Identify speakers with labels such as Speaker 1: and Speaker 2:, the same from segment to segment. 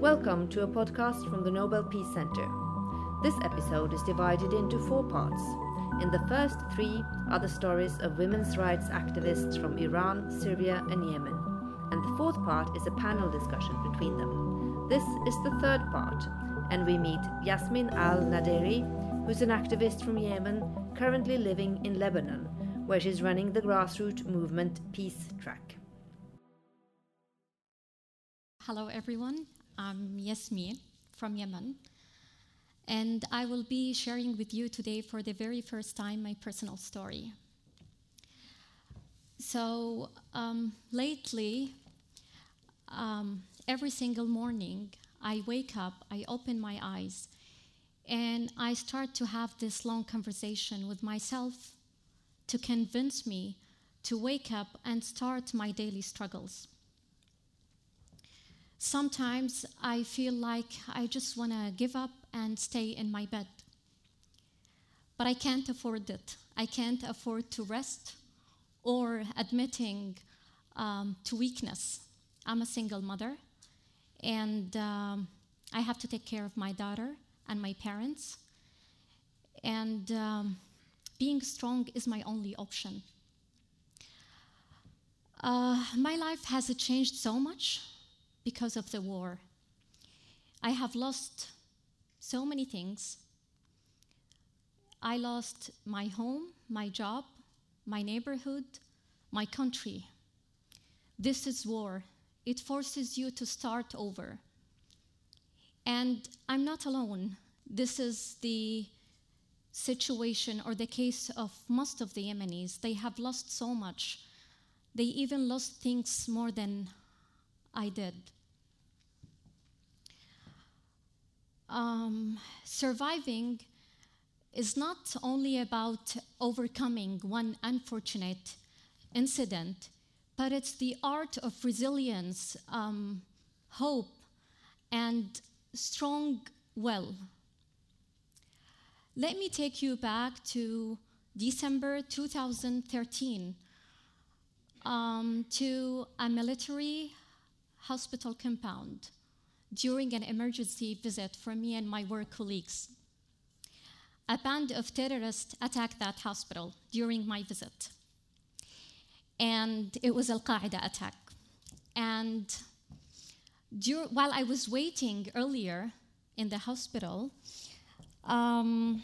Speaker 1: Welcome to a podcast from the Nobel Peace Center. This episode is divided into four parts. In the first three are the stories of women's rights activists from Iran, Syria, and Yemen. And the fourth part is a panel discussion between them. This is the third part, and we meet Yasmin Al Nadheri, who's an activist from Yemen currently living in Lebanon, where she's running the grassroots movement Peace Track.
Speaker 2: Hello, everyone. I'm Yasmin from Yemen, and I will be sharing with you today for the very first time my personal story. So, um, lately, um, every single morning, I wake up, I open my eyes, and I start to have this long conversation with myself to convince me to wake up and start my daily struggles. Sometimes I feel like I just want to give up and stay in my bed. But I can't afford it. I can't afford to rest or admitting um, to weakness. I'm a single mother, and um, I have to take care of my daughter and my parents. And um, being strong is my only option. Uh, my life has changed so much because of the war. I have lost so many things. I lost my home, my job, my neighborhood, my country. This is war. It forces you to start over. And I'm not alone. This is the situation or the case of most of the Yemenis. They have lost so much. They even lost things more than I did. Um, surviving is not only about overcoming one unfortunate incident, but it's the art of resilience, um, hope, and strong will. Let me take you back to December 2013 um, to a military hospital compound during an emergency visit for me and my work colleagues. A band of terrorists attacked that hospital during my visit. And it was Al Qaeda attack. And dur- while I was waiting earlier in the hospital, um,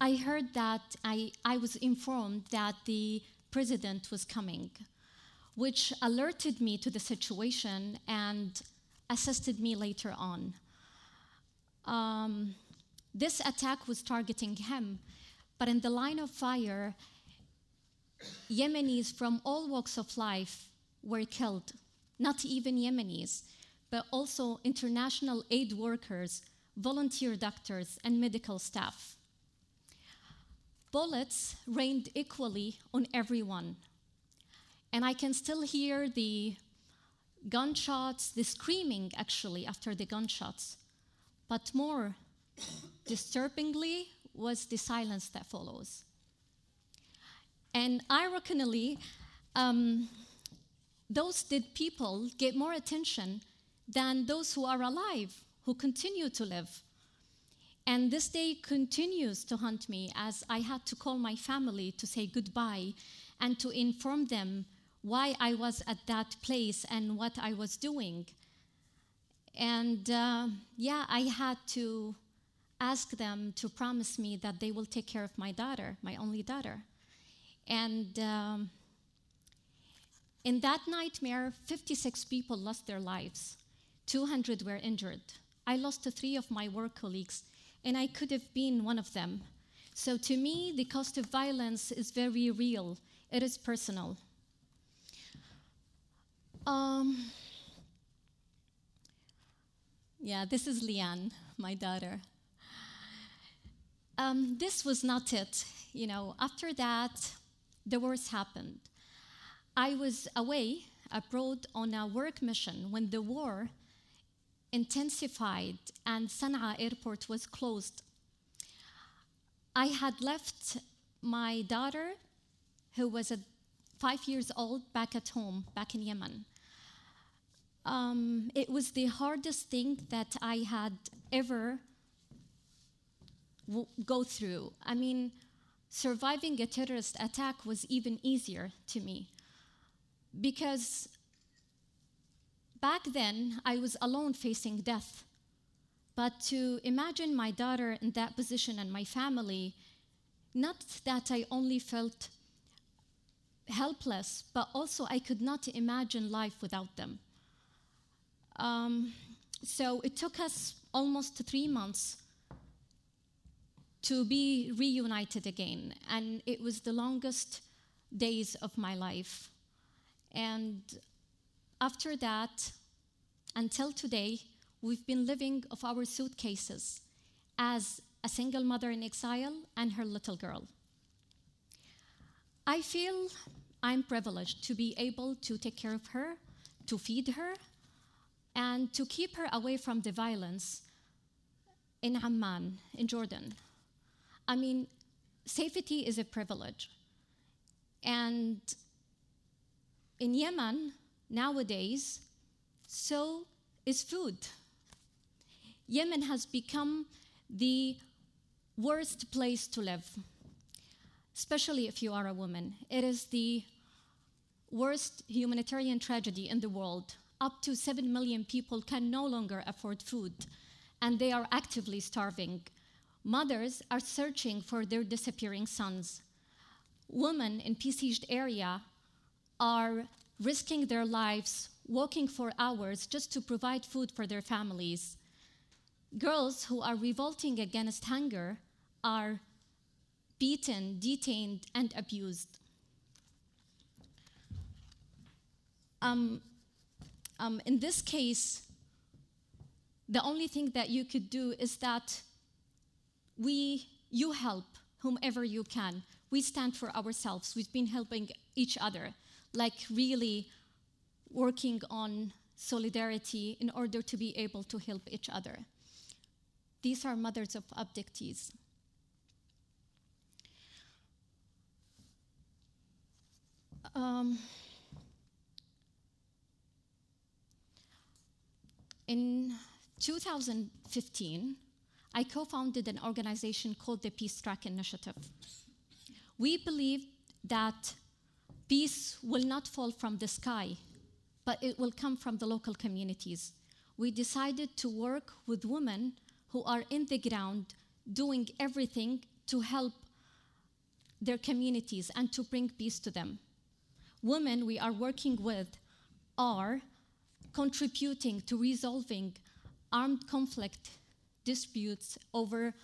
Speaker 2: I heard that I, I was informed that the president was coming, which alerted me to the situation and assisted me later on. Um, this attack was targeting him, but in the line of fire, Yemenis from all walks of life were killed. Not even Yemenis, but also international aid workers, volunteer doctors, and medical staff. Bullets rained equally on everyone. And I can still hear the gunshots, the screaming actually after the gunshots. But more disturbingly was the silence that follows. And ironically, um, those dead people get more attention than those who are alive, who continue to live. And this day continues to haunt me as I had to call my family to say goodbye and to inform them why I was at that place and what I was doing. And uh, yeah, I had to ask them to promise me that they will take care of my daughter, my only daughter. And um, in that nightmare, 56 people lost their lives, 200 were injured. I lost three of my work colleagues, and I could have been one of them. So to me, the cost of violence is very real, it is personal. Um, yeah, this is Liane, my daughter. Um, this was not it. You know, after that, the worst happened. I was away abroad on a work mission when the war intensified and Sana'a airport was closed. I had left my daughter, who was a five years old, back at home, back in Yemen. Um, it was the hardest thing that I had ever w- go through. I mean, surviving a terrorist attack was even easier to me because back then I was alone facing death. But to imagine my daughter in that position and my family, not that I only felt helpless, but also I could not imagine life without them. Um, so it took us almost three months to be reunited again, and it was the longest days of my life. And after that, until today, we've been living off our suitcases as a single mother in exile and her little girl. I feel I'm privileged to be able to take care of her, to feed her, and to keep her away from the violence in Amman, in Jordan. I mean, safety is a privilege. And in Yemen, nowadays, so is food. Yemen has become the worst place to live, especially if you are a woman. It is the worst humanitarian tragedy in the world. Up to 7 million people can no longer afford food, and they are actively starving. Mothers are searching for their disappearing sons. Women in besieged area are risking their lives, walking for hours just to provide food for their families. Girls who are revolting against hunger are beaten, detained, and abused. Um, um, in this case, the only thing that you could do is that we, you help whomever you can. We stand for ourselves. We've been helping each other, like really working on solidarity in order to be able to help each other. These are mothers of abductees. In 2015, I co founded an organization called the Peace Track Initiative. We believe that peace will not fall from the sky, but it will come from the local communities. We decided to work with women who are in the ground doing everything to help their communities and to bring peace to them. Women we are working with are contributing to resolving armed conflict disputes over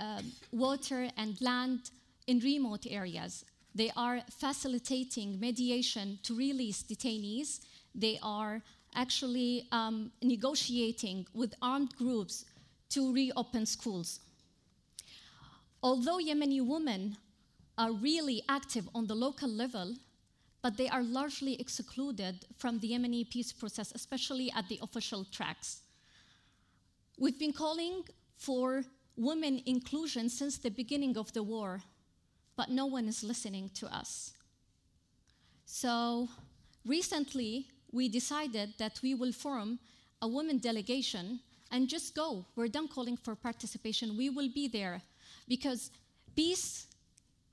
Speaker 2: uh, water and land in remote areas. They are facilitating mediation to release detainees. They are actually um, negotiating with armed groups to reopen schools. Although Yemeni women are really active on the local level, but they are largely excluded from the Yemeni peace process, especially at the official tracks. We've been calling for women inclusion since the beginning of the war, but no one is listening to us. So recently, we decided that we will form a women delegation and just go. We're done calling for participation. We will be there because peace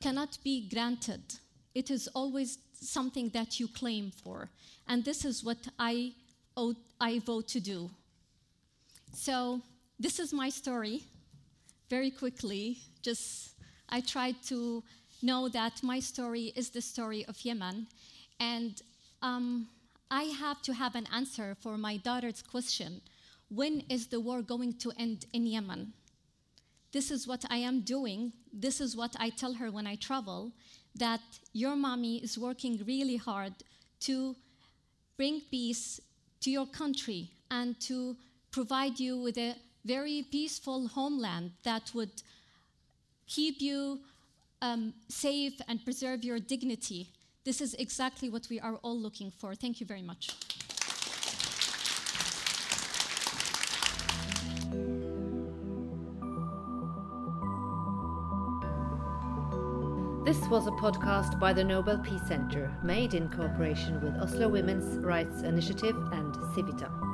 Speaker 2: cannot be granted. It is always something that you claim for. And this is what I, owe, I vote to do. So, this is my story. Very quickly, just I tried to know that my story is the story of Yemen. And um, I have to have an answer for my daughter's question when is the war going to end in Yemen? This is what I am doing. This is what I tell her when I travel that your mommy is working really hard to bring peace to your country and to provide you with a very peaceful homeland that would keep you um, safe and preserve your dignity. This is exactly what we are all looking for. Thank you very much.
Speaker 1: This was a podcast by the Nobel Peace Center, made in cooperation with Oslo Women's Rights Initiative and Civita.